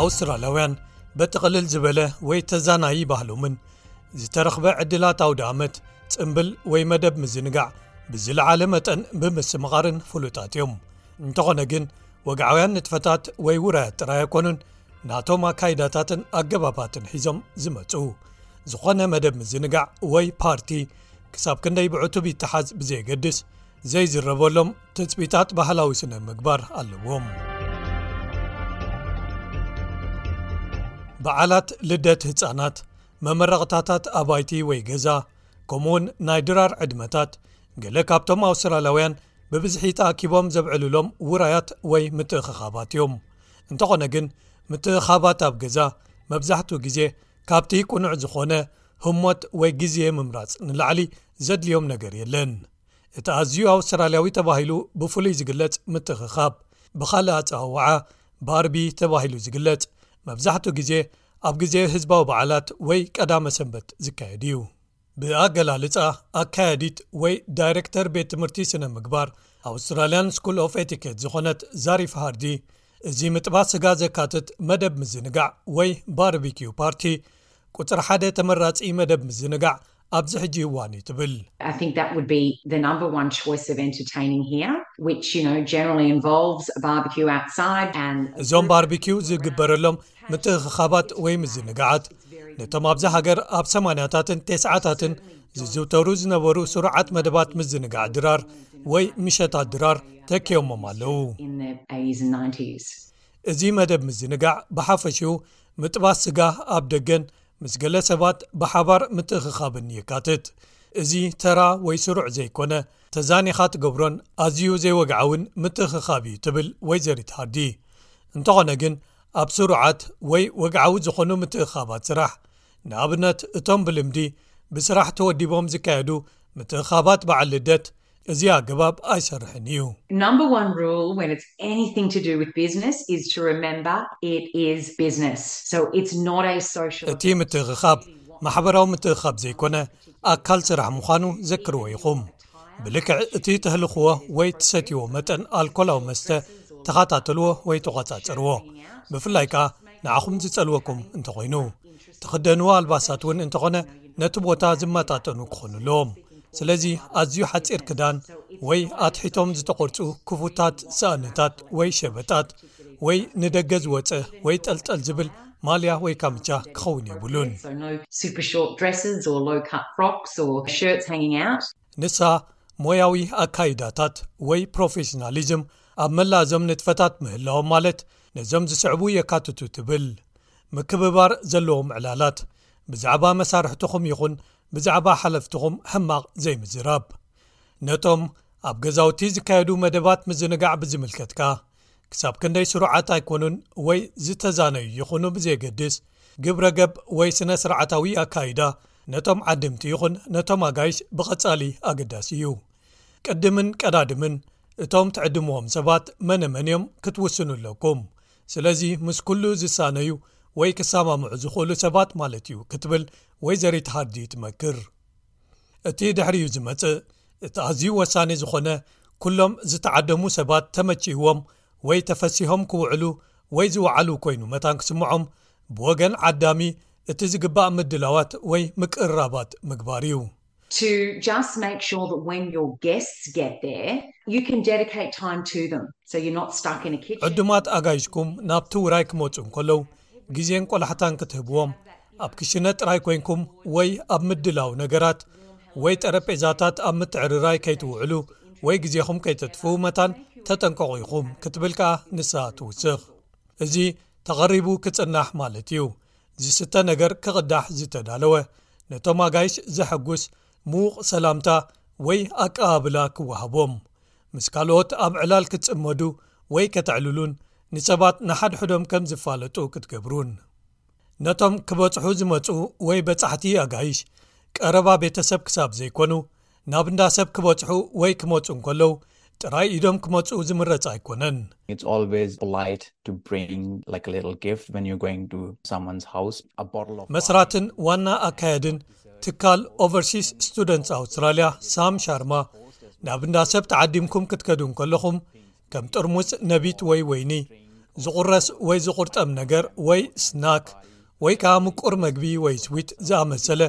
ኣውስትራልያውያን በጥቕልል ዝበለ ወይ ተዛናዪ ባህሎምን ዝተረኽበ ዕድላት ኣውደ ኣመት ጽምብል ወይ መደብ ምዝንጋዕ ብዝለዓለ መጠን ብምስምቓርን ፍሉጣት እዮም እንተኾነ ግን ወግዓውያን ንጥፈታት ወይ ውራያት ጥራይ ኣይኮኑን ናቶም ኣካይዳታትን ኣገባባትን ሒዞም ዝመፁ ዝኾነ መደብ ምዝንጋዕ ወይ ፓርቲ ክሳብ ክንደይ ብዕቱብ ይተሓዝ ብዘየገድስ ዘይዝረበሎም ትፅቢታት ባህላዊ ስነ ምግባር ኣለዎም በዓላት ልደት ህፃናት መመረቕታታት ኣባይቲ ወይ ገዛ ከምኡ ውን ናይ ድራር ዕድመታት ገለ ካብቶም ኣውስትራላውያን ብብዝሒ ተኣኪቦም ዘብዕልሎም ውራያት ወይ ምትእኽኻባት እዮም እንተኾነ ግን ምትእኻባት ኣብ ገዛ መብዛሕትኡ ግዜ ካብቲ ቅኑዕ ዝኾነ ህሞት ወይ ግዜ ምምራፅ ንላዕሊ ዘድልዮም ነገር የለን እቲ ኣዝዩ ኣውስትራልያዊ ተባሂሉ ብፍሉይ ዝግለፅ ምትእኽኻብ ብካልእ ኣፀዋውዓ ባርቢ ተባሂሉ ዝግለፅ መብዛሕትኡ ግዜ ኣብ ግዜ ህዝባዊ በዓላት ወይ ቀዳመ ሰንበት ዝካየድ እዩ ብኣገላልጻ ኣካያዲት ወይ ዳይረክተር ቤት ትምህርቲ ስነ ምግባር ኣውስትራልያን ስኩል ኦፍ ኤቲኬት ዝኾነት ዛሪፍ ሃርዲ እዚ ምጥባስ ስጋ ዘካትት መደብ ምዝንጋዕ ወይ ባርቢኪዩ ፓርቲ ቁፅሪ ሓደ ተመራፂ መደብ ምዝንጋዕ ኣብዚ ሕጂ እዋን እዩ ትብል እዞም ባርቢኪዩ ዝግበረሎም ምትእኽኻባት ወይ ምዝንጋዓት ነቶም ኣብዛ ሃገር ኣብ ሰማንያታትን ቴስዓታትን ዝዝውተሩ ዝነበሩ ስሩዓት መደባት ምዝንጋዕ ድራር ወይ ምሸታ ድራር ተኪዮሞም ኣለዉ እዚ መደብ ምዝንጋዕ ብሓፈሽኡ ምጥባስ ስጋ ኣብ ደገን ምስ ገለ ሰባት ብሓባር ምትእኽኻብን የካትት እዚ ተራ ወይ ስሩዕ ዘይኮነ ተዛኒኻ ትገብሮን ኣዝዩ ዘይወግዓውን ምትእኽኻብ እዩ ትብል ወይዘሪት ሃርዲ እንተኾነ ግን ኣብ ስሩዓት ወይ ወግዓዊ ዝኾኑ ምትእኻባት ስራሕ ንኣብነት እቶም ብልምዲ ብስራሕ ተወዲቦም ዝካየዱ ምትእኻባት በዓል ልደት እዚ ኣገባብ ኣይሰርሕን እዩ። እቲ ምትእኽኻብ ማሕበራዊ ምትእኻብ ዘይኮነ ኣካል ስራሕ ምዃኑ ዘክርዎ ኢኹም። ብልክዕ እቲ ተህልኽዎ ወይ ትሰትዎ መጠን ኣልኮላዊ መስተ ተኻታተልዎ ወይ ተቋጻጸርዎ ብፍላይ ከኣ ንዓኹም ዝጸልወኩም እንተኾይኑ ትኽደንዎ ኣልባሳት እውን እንተኾነ ነቲ ቦታ ዝመጣጠኑ ክኾኑ ኣለዎም ስለዚ ኣዝዩ ሓጺር ክዳን ወይ ኣትሒቶም ዝተቖርጹ ክፉታት ሰእንታት ወይ ሸበጣት ወይ ንደገ ዝወጸ ወይ ጠልጠል ዝብል ማልያ ወይ ካምቻ ክኸውን የብሉን። ንሳ ሞያዊ ኣካይዳታት ወይ ፕሮፌሽናሊዝም ኣብ መላእ እዞም ንጥፈታት ምህላዎም ማለት ነዞም ዝስዕቡ የካትቱ ትብል ምክብባር ዘለዎም ዕላላት ብዛዕባ መሳርሕትኹም ይኹን ብዛዕባ ሓለፍትኹም ሕማቕ ዘይምዝራብ ነቶም ኣብ ገዛውቲ ዝካየዱ መደባት ምዝንጋዕ ብዝምልከት ከኣ ክሳብ ክንደይ ስሩዓት ኣይኮኑን ወይ ዝተዛነዩ ይኹኑ ብዘየገድስ ግብረ ገብ ወይ ስነ ስርዓታዊ ኣካይዳ ነቶም ዓድምቲ ይኹን ነቶም ኣጋይሽ ብቐጻሊ ኣገዳሲ እዩ ቅድምን ቀዳድምን እቶም ትዕድምዎም ሰባት መነመን እዮም ክትውስኑ ኣለኩም ስለዚ ምስ ኩሉ ዝሳነዩ ወይ ክሰማምዑ ዝኽእሉ ሰባት ማለት እዩ ክትብል ወይዘሪት ሃዲ ትመክር እቲ ድሕሪኡ ዝመጽእ እቲ ኣዝዩ ወሳኒ ዝኾነ ኩሎም ዝተዓደሙ ሰባት ተመቺእዎም ወይ ተፈሲሆም ክውዕሉ ወይ ዝወዓሉ ኮይኑ መታን ክስምዖም ብወገን ዓዳሚ እቲ ዝግባእ ምድላዋት ወይ ምቅርራባት ምግባር እዩ። ዕዱማት ኣጋይሽኩም ናብቲ ውራይ ክመጹ እንከለው ግዜን ቆላሕታን ክትህብዎም ኣብ ክሽነ ጥራይ ኮንኩም ወይ ኣብ ምድላው ነገራት ወይ ጠረጴዛታት ኣብ ምትዕርራይ ከይትውዕሉ ወይ ግዜኹም ከይተጥፍኡ መታን ተጠንቀቑ ኢኹም ክትብል ከኣ ንሳ ትውስኽ እዚ ተቐሪቡ ክጽናሕ ማለት እዩ ዝስተ ነገር ክቕዳሕ ዝተዳለወ ነቶም ኣጋይሽ ዘሐጉስ ምዉቕ ሰላምታ ወይ ኣቀባብላ ክወሃቦም ምስ ካልኦት ኣብ ዕላል ክትጽመዱ ወይ ከተዕልሉን ንሰባት ንሓድሕዶም ከም ዝፋለጡ ክትገብሩን ነቶም ክበጽሑ ዝመጹ ወይ በጻሕቲ ኣጋይሽ ቀረባ ቤተሰብ ክሳብ ዘይኮኑ ናብ እንዳ ሰብ ክበጽሑ ወይ ክመጹ እንከለዉ ጥራይ ኢዶም ክመጹ ዝምረጽ ኣይኮነን። መስራትን ዋና ኣካየድን ትካል ኦቨርሲስ ስቱደንትስ ኣውስትራልያ ሳም ሻርማ ናብ እንዳ ሰብ ተዓዲምኩም ክትከዱ ከለኹም ከም ጥርሙስ ነቢት ወይ ወይኒ ዝቝረስ ወይ ዝቝርጠም ነገር ወይ ስናክ ወይ ከኣ ምቁር መግቢ ወይ ስዊት ዝኣመሰለ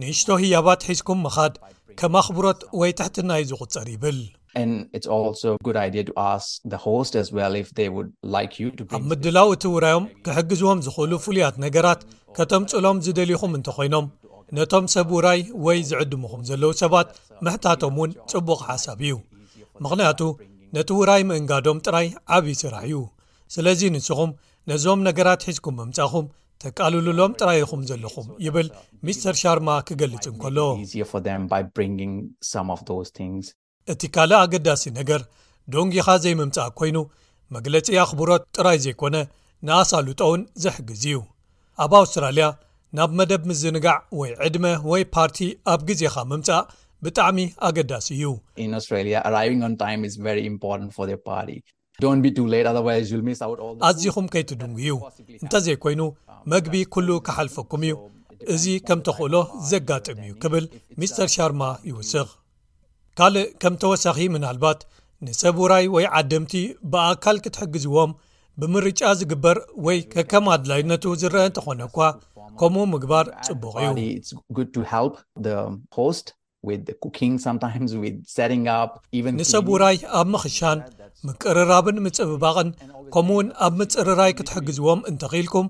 ንእሽቶ ህያባት ሒዝኩም ምኻድ ከም ኣኽብሮት ወይ ትሕትናይ ዝቝጸር ይብል ኣብ ምድላው እቲ ውራዮም ክሕግዝዎም ዝኽእሉ ፍሉያት ነገራት ከተምጽእሎም ዝደልኹም እንተ ዀይኖም ነቶም ሰብ ውራይ ወይ ዝዕድሙኹም ዘለዉ ሰባት ምሕታቶም እውን ጽቡቕ ሓሳብ እዩ ምኽንያቱ ነቲ ውራይ ምእንጋዶም ጥራይ ዓብዪ ስራሕ እዩ ስለዚ ንስኹም ነዞም ነገራት ሒዝኩም ምምጻኹም ተቃልሉሎም ጥራይ ኢኹም ዘለኹም ይብል ሚስተር ሻርማ ክገልጽ እንከሎ። እቲ ካልእ ኣገዳሲ ነገር ዶንጊኻ ዘይምምጻእ ኮይኑ መግለጺ ኣኽብሮት ጥራይ ዘይኮነ ንኣሳልጦ'ውን ዝሕግዝ እዩ። ኣብ ኣውስትራልያ ናብ መደብ ምዝንጋዕ ወይ ዕድመ ወይ ፓርቲ ኣብ ግዜኻ ምምጻእ ብጣዕሚ ኣገዳሲ እዩ። ኣዚኹም ከይትድንጉዩ እንተዘይኮይኑ መግቢ ኩሉ ክሓልፈኩም እዩ እዚ ከም ተኽእሎ ዘጋጥም እዩ ክብል ሚስተር ሻርማ ይውስኽ ካልእ ከም ተወሳኺ ምናልባት ንሰብ ውራይ ወይ ዓደምቲ ብኣካል ክትሕግዝዎም ብምርጫ ዝግበር ወይ ከከም ኣድላይነቱ ዝረአ እንተኾነ እኳ ከምኡ ምግባር ጽቡቕ እዩ ንሰብ ውራይ ኣብ ምኽሻን ምቅርራብን ምጽብባቕን ከምኡ ውን ኣብ ምጽርራይ ክትሕግዝዎም እንተኺኢልኩም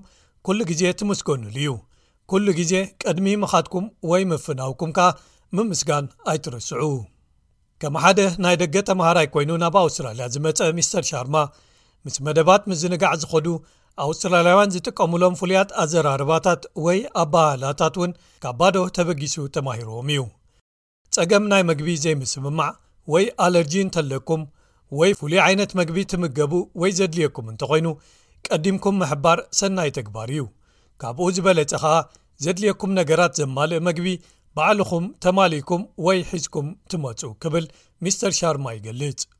ኩሉ ግዜ ትምስገኑሉ እዩ ኩሉ ግዜ ቅድሚ ምኻትኩም ወይ ምፍናውኩም ከኣ ምምስጋን ኣይትርስዑ ከም ሓደ ናይ ደገ ተምሃራይ ኮይኑ ናብ ኣውስትራልያ ዝመፀ ሚስተር ሻርማ ምስ መደባት ምዝንጋዕ ዝኸዱ ኣውስትራልያውያን ዝጥቀሙሎም ፍሉያት ኣዘራርባታት ወይ ኣባህላታት እውን ካብ ባዶ ተበጊሱ ተማሂርዎም እዩ ጸገም ናይ መግቢ ዘይምስምማዕ ወይ ኣለርጂ እንተለኩም ወይ ፍሉይ ዓይነት መግቢ ትምገቡ ወይ ዘድልየኩም እንተኾይኑ ቀዲምኩም ምሕባር ሰናይ ተግባር እዩ ካብኡ ዝበለጸ ኸኣ ዘድልየኩም ነገራት ዘማልእ መግቢ ባዕልኹም ተማሊእኩም ወይ ሒዝኩም ትመፁ ክብል ሚስተር ሻርማ ይገልጽ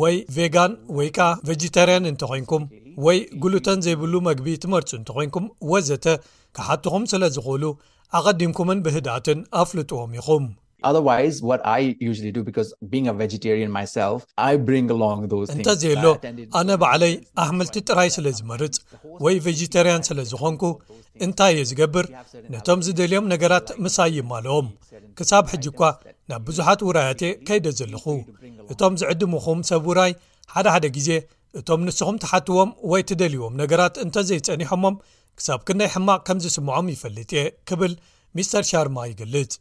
ወይ ቬጋን ወይ ከኣ ቨጅተርያን እንተ ዄንኩም ወይ ግሉተን ዘይብሉ መግቢ ትመርጹ እንተ ዄንኩም ወዘተ ክሓትኹም ስለ ዝኽእሉ ኣቐዲምኩምን ብህድኣትን ኣፍልጥዎም ኢኹም። እንተ ዘየሎ ኣነ ባዕለይ ኣሕምልቲ ጥራይ ስለ ዝመርጽ ወይ ቨጅተርያን ስለ ዝዀንኩ እንታይ እየ ዝገብር ነቶም ዝደልዮም ነገራት ምሳይ ይማልኦም። ክሳብ ሕጂ እኳ ናብ ብዙሓት ውራያትየ ከይደ ዘለኹ እቶም ዝዕድምኹም ሰብ ውራይ ሓደ ሓደ ግዜ እቶም ንስኹም ትሓትዎም ወይ ትደልዎም ነገራት እንተዘይጸኒሖሞም ክሳብ ክንደይ ሕማቕ ከም ዝስምዖም ይፈልጥ እየ ክብል ሚስተር ሻርማ ይገልጽ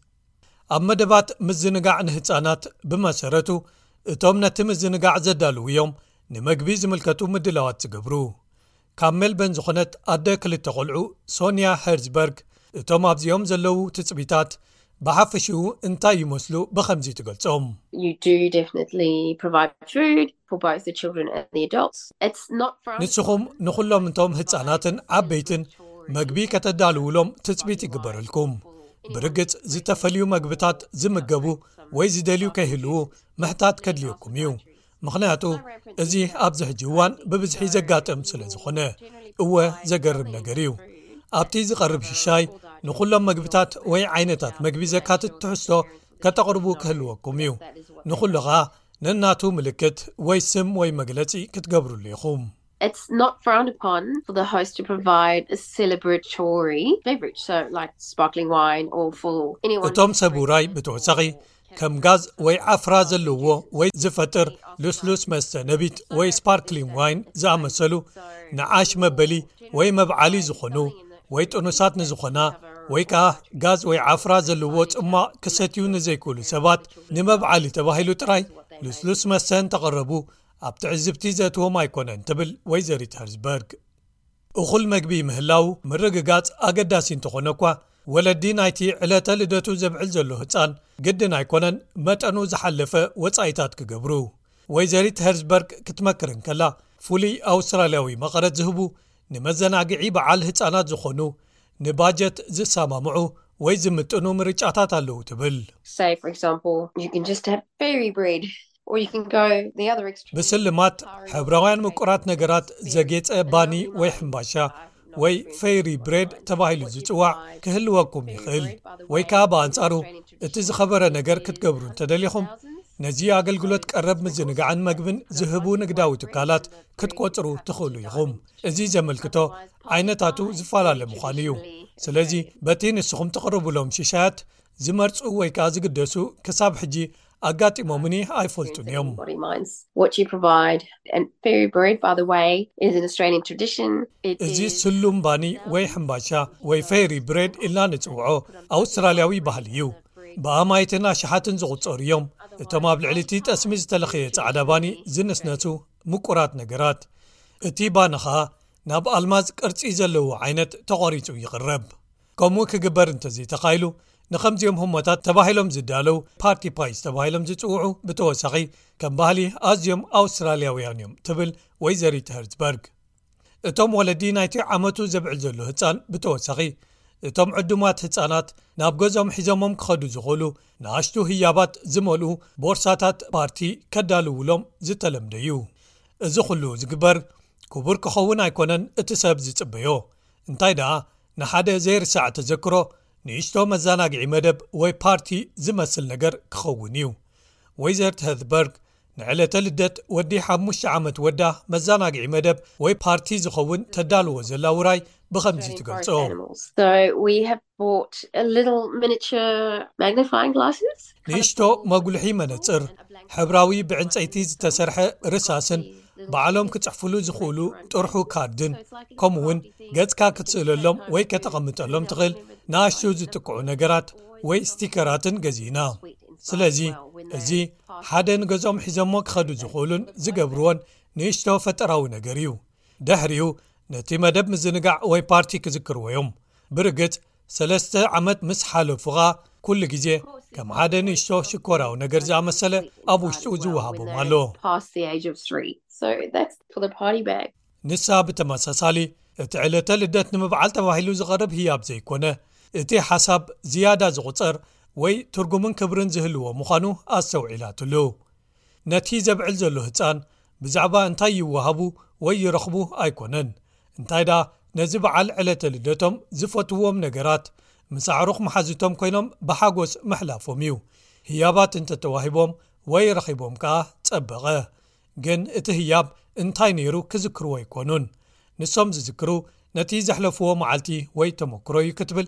ኣብ መደባት ምዝንጋዕ ንህፃናት ብመሰረቱ እቶም ነቲ ምዝንጋዕ ዘዳልው እዮም ንመግቢ ዝምልከቱ ምድላዋት ዝገብሩ ካብ ሜልበን ዝኾነት ኣደ ክልተ ቆልዑ ሶንያ ሄርዝበርግ እቶም ኣብዚኦም ዘለዉ ትጽቢታት ብሓፈሽኡ እንታይ ይመስሉ ብኸምዚ ትገልጾም። ንስኹም ንዅሎም እቶም ህጻናትን ዓበይትን መግቢ ከተዳልዉሎም ትጽቢት ይግበረልኩም። ብርግጽ ዝተፈልዩ መግብታት ዝምገቡ ወይ ዝደልዩ ከይህልዉ ምሕታት ከድልየኩም እዩ። ምኽንያቱ እዚ ኣብዚ ሕጂ እዋን ብብዝሒ ዘጋጥም ስለ ዝኾነ እወ ዘገርም ነገር እዩ ኣብቲ ዝቐርብ ሽሻይ ንዅሎም መግብታት ወይ ዓይነታት መግቢ ዘካትት ትሕዝቶ ከተቕርቡ ክህልወኩም እዩ ንዅሉ ኸኣ ነናቱ ምልክት ወይ ስም ወይ መግለጺ ክትገብርሉ ኢኹም It's not frowned upon for the host to provide a celebratory beverage, so like sparkling wine or for anyone. እቶም ሰብ ውራይ ብተወሳኺ ከም ጋዝ ወይ ዓፍራ ዘለዎ ወይ ዝፈጥር ልስሉስ መስተ ነቢት ወይ ስፓርክሊንግ ዋይን ዝኣመሰሉ ንዓሽ መበሊ ወይ መብዓሊ ዝኾኑ ወይ ጥኑሳት ንዝኾና ወይ ከኣ ጋዝ ወይ ዓፍራ ዘለዎ ጽሟቕ ክሰትዩ ንዘይክእሉ ሰባት ንመብዓሊ ተባሂሉ ጥራይ ልስሉስ መስተን ተቐረቡ ኣብ ትዕዝብቲ ዘእትዎም ኣይኮነን ትብል ወይዘሪት ሀርዝበርግ። እኹል መግቢ ምህላው ምርግጋፅ ኣገዳሲ እንተኾነ እኳ ወለዲ ናይቲ ዕለተ ልደቱ ዘብዕል ዘሎ ህፃን ግድን ኣይኮነን መጠኑ ዝሓለፈ ወፃኢታት ክገብሩ ወይዘሪት ሀርዝበርግ ክትመክር እንከላ ፍሉይ ኣውስትራሊያዊ መቐረት ዝህቡ ንመዘናግዒ በዓል ህፃናት ዝኾኑ ንባጀት ዝሰማምዑ ወይ ዝምጥኑ ምርጫታት ኣለዉ ትብል። ብስልማት ሕብራውያን ምቁራት ነገራት ዘጌፀ ባኒ ወይ ሕምባሻ ወይ ፈይሪ ብሬድ ተባሂሉ ዝፅዋዕ ክህልወኩም ይኽእል ወይ ከዓ ብኣንፃሩ እቲ ዝኸበረ ነገር ክትገብሩ እንተደሊኹም ነዚ ኣገልግሎት ቀረብ ምዝንጋዕን መግብን ዝህቡ ንግዳዊ ትካላት ክትቆፅሩ ትኽእሉ ኢኹም እዚ ዘመልክቶ ዓይነታቱ ዝፈላለ ምዃኑ እዩ ስለዚ በቲ ንስኹም ተቕርብሎም ሽሻያት ዝመርፁ ወይ ከዓ ዝግደሱ ክሳብ ሕጂ ኣጋጢሞምኒ ኣይፈልጡን እዮም። እዚ ስሉም ባኒ ወይ ሕምባሻ ወይ ፌይሪ ብሬድ ኢልና ንጽውዖ ኣውስትራልያዊ ባህሊ እዩ። ብኣማኢትን ኣሽሓትን ዝቝጸሩ እዮም እቶም ኣብ ልዕሊ እቲ ጠስሚ ዝተለኽየ ጻዕዳ ባኒ ዝንስነሱ ምቁራት ነገራት። እቲ ባኒ ኸኣ ናብ ኣልማዝ ቅርጺ ዘለዎ ዓይነት ተቖሪጹ ይቕረብ። ከምኡ ክግበር እንተዘይተኻኢሉ ንኸምዚኦም ህሞታት ተባሂሎም ዝዳለው ፓርቲ ፓይስ ተባሂሎም ዝፅውዑ ብተወሳኺ ከም ባህሊ ኣዝዮም ኣውስትራልያውያን እዮም ትብል ወይዘሪት ሄርትበርግ እቶም ወለዲ ናይቲ ዓመቱ ዘብዕል ዘሎ ህፃን ብተወሳኺ እቶም ዕዱማት ህፃናት ናብ ገዞም ሒዞሞም ክኸዱ ዝኽእሉ ንኣሽቱ ህያባት ዝመልኡ ቦርሳታት ፓርቲ ከዳልውሎም ዝተለምደ እዩ እዚ ኩሉ ዝግበር ክቡር ክኸውን ኣይኮነን እቲ ሰብ ዝፅበዮ እንታይ ደኣ ንሓደ ዘይርሳዕ ተዘክሮ ንእሽቶ መዛናግዒ መደብ ወይ ፓርቲ ዝመስል ነገር ክኸውን እዩ ወይዘርት ሀዝበርግ ንዕለተ ልደት ወዲ ሓሙሽተ ዓመት ወዳ መዛናግዒ መደብ ወይ ፓርቲ ዝኸውን ተዳልዎ ዘላ ውራይ ብኸምዚ ትገልጾ ንእሽቶ መጉልሒ መነጽር ሕብራዊ ብዕንጸይቲ ዝተሰርሐ ርሳስን ባዕሎም ክጽሕፍሉ ዝኽእሉ ጥርሑ ካርድን ከምኡ ውን ገጽካ ክትስእለሎም ወይ ከተቐምጠሎም ትኽእል ንኣሽቱ ዝጥቅዑ ነገራት ወይ ስቲከራትን ገዚእና ስለዚ እዚ ሓደ ንገዝኦም ሒዘሞ ክኸዱ ዝኽእሉን ዝገብርዎን ንእሽቶ ፈጠራዊ ነገር እዩ ድሕሪኡ ነቲ መደብ ምዝንጋዕ ወይ ፓርቲ ክዝክርዎ እዮም ብርግጽ ሰለስተ ዓመት ምስ ሓለፉኻ ኩሉ ግዜ ከም ሓደ ንእሽቶ ሽኮራዊ ነገር ዝኣመሰለ ኣብ ውሽጡ ዝወሃቦም ኣሎ። ንሳ ብተመሳሳሊ እቲ ዕለተ ልደት ንምብዓል ተባሂሉ ዝቐርብ ህያብ ዘይኮነ እቲ ሓሳብ ዝያዳ ዝቑጸር ወይ ትርጉምን ክብርን ዝህልዎ ምዃኑ ኣስተውዒላትሉ። ነቲ ዘብዕል ዘሎ ህጻን ብዛዕባ እንታይ ይወሃቡ ወይ ይረኽቡ ኣይኮነን፣ እንታይ ደኣ ነዚ በዓል ዕለተ ልደቶም ዝፈትውዎም ነገራት ምስ ኣዕሩኽ መሓዙቶም ኮይኖም ብሓጎስ ምሕላፎም እዩ። ህያባት እንተ ተዋሂቦም ወይ ረኺቦም ከኣ ጸበቐ። ግን እቲ ህያብ እንታይ ነይሩ ክዝክርዎ ኣይኮኑን። ንሶም ዝዝክሩ ነቲ ዘሕለፍዎ መዓልቲ ወይ ተመክሮ እዩ ክትብል